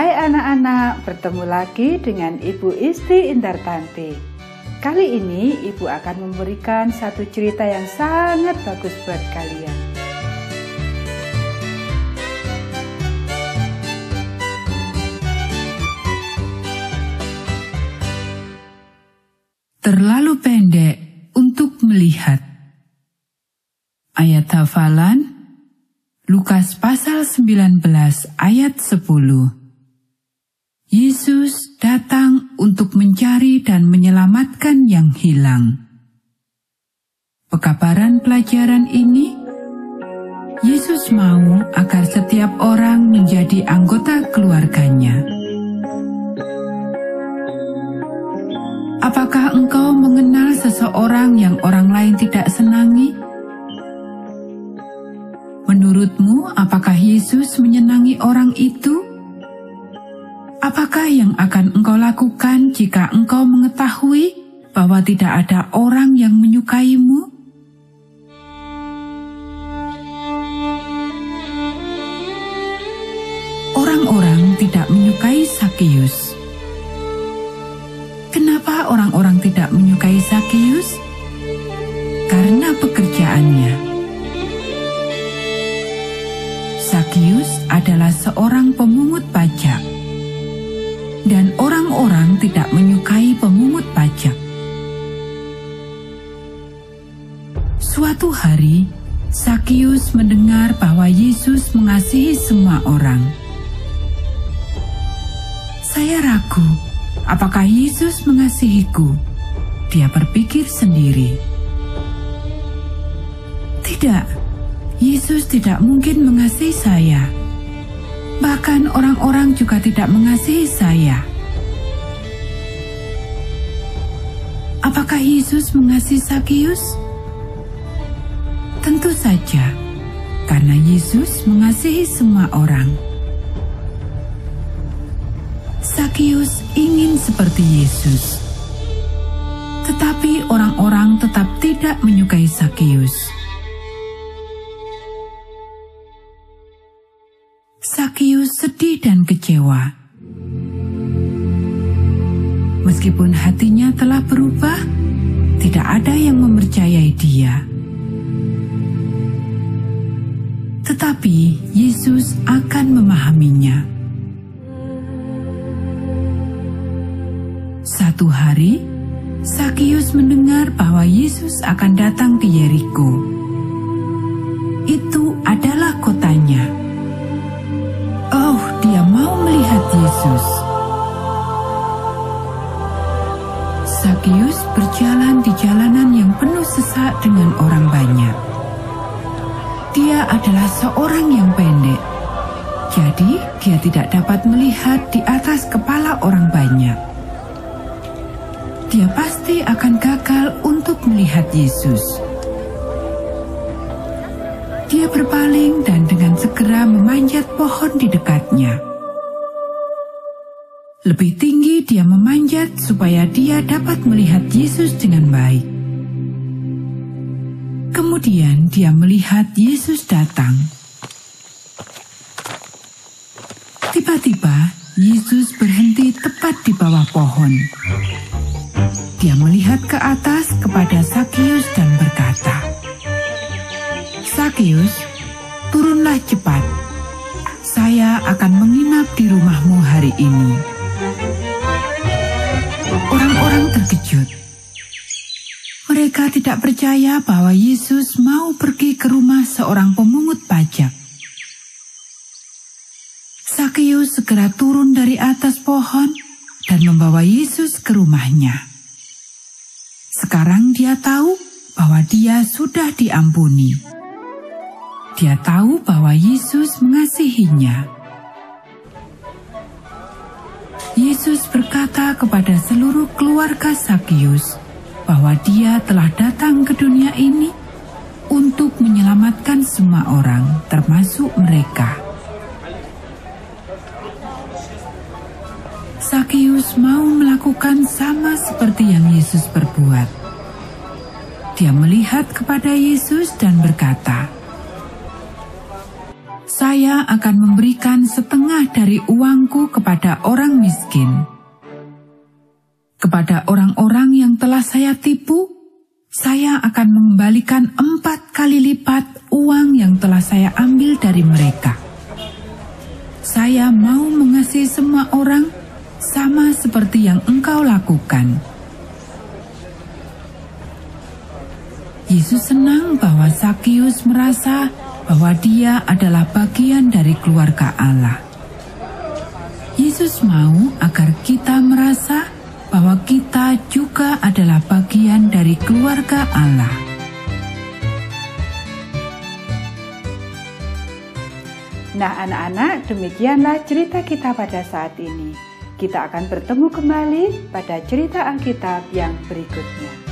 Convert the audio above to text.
Hai anak-anak, bertemu lagi dengan Ibu Isti Indartanti. Kali ini Ibu akan memberikan satu cerita yang sangat bagus buat kalian. Terlalu pendek untuk melihat. Ayat hafalan Lukas pasal 19 ayat 10 Yesus datang untuk mencari dan menyelamatkan yang hilang. Pekabaran pelajaran ini, Yesus mau agar setiap orang menjadi anggota keluarganya. Apakah engkau mengenal seseorang yang orang lain tidak senangi? Menurutmu, apakah Yesus menyenangi orang itu? Apakah yang akan engkau lakukan jika engkau mengetahui bahwa tidak ada orang yang menyukaimu? Orang-orang tidak menyukai Sakius. Kenapa orang-orang tidak menyukai Sakius? Karena pekerjaannya. Sakius adalah seorang pemungut pajak dan orang-orang tidak menyukai pemungut pajak. Suatu hari, Sakius mendengar bahwa Yesus mengasihi semua orang. Saya ragu, apakah Yesus mengasihiku? Dia berpikir sendiri. Tidak, Yesus tidak mungkin mengasihi saya Bahkan orang-orang juga tidak mengasihi saya. Yesus mengasihi Sakius? Tentu saja, karena Yesus mengasihi semua orang. Sakius ingin seperti Yesus, tetapi orang-orang tetap tidak menyukai Sakius. Sakius sedih dan kecewa. Meskipun hatinya telah berubah, tidak ada yang mempercayai dia. Tetapi Yesus akan memahaminya. Satu hari, Sakius mendengar bahwa Yesus akan datang di Yeriko. Itu adalah kotanya. Oh, dia mau melihat Yesus. Sakius berjalan di jalanan yang penuh sesak dengan orang banyak. Dia adalah seorang yang pendek, jadi dia tidak dapat melihat di atas kepala orang banyak. Dia pasti akan gagal untuk melihat Yesus. Dia berpaling dan dengan segera memanjat pohon di dekatnya. Lebih tinggi dia memanjat supaya dia dapat melihat Yesus dengan baik. Kemudian dia melihat Yesus datang. Tiba-tiba Yesus berhenti tepat di bawah pohon. Dia melihat ke atas kepada Sakius dan berkata, Sakius, turunlah cepat. Saya akan menginap di rumahmu hari ini. Orang-orang terkejut. Mereka tidak percaya bahwa Yesus mau pergi ke rumah seorang pemungut pajak. Sakius segera turun dari atas pohon dan membawa Yesus ke rumahnya. Sekarang dia tahu bahwa dia sudah diampuni. Dia tahu bahwa Yesus mengasihinya. Yesus berkata kepada seluruh keluarga Sakius bahwa dia telah datang ke dunia ini untuk menyelamatkan semua orang, termasuk mereka. Sakius mau melakukan sama seperti yang Yesus perbuat. Dia melihat kepada Yesus dan berkata, saya akan memberikan setengah dari uangku kepada orang miskin. Kepada orang-orang yang telah saya tipu, saya akan mengembalikan empat kali lipat uang yang telah saya ambil dari mereka. Saya mau mengasihi semua orang sama seperti yang engkau lakukan. Yesus senang bahwa Sakius merasa bahwa dia adalah bagian dari keluarga Allah. Yesus mau agar kita merasa bahwa kita juga adalah bagian dari keluarga Allah. Nah, anak-anak, demikianlah cerita kita pada saat ini. Kita akan bertemu kembali pada cerita Alkitab yang berikutnya.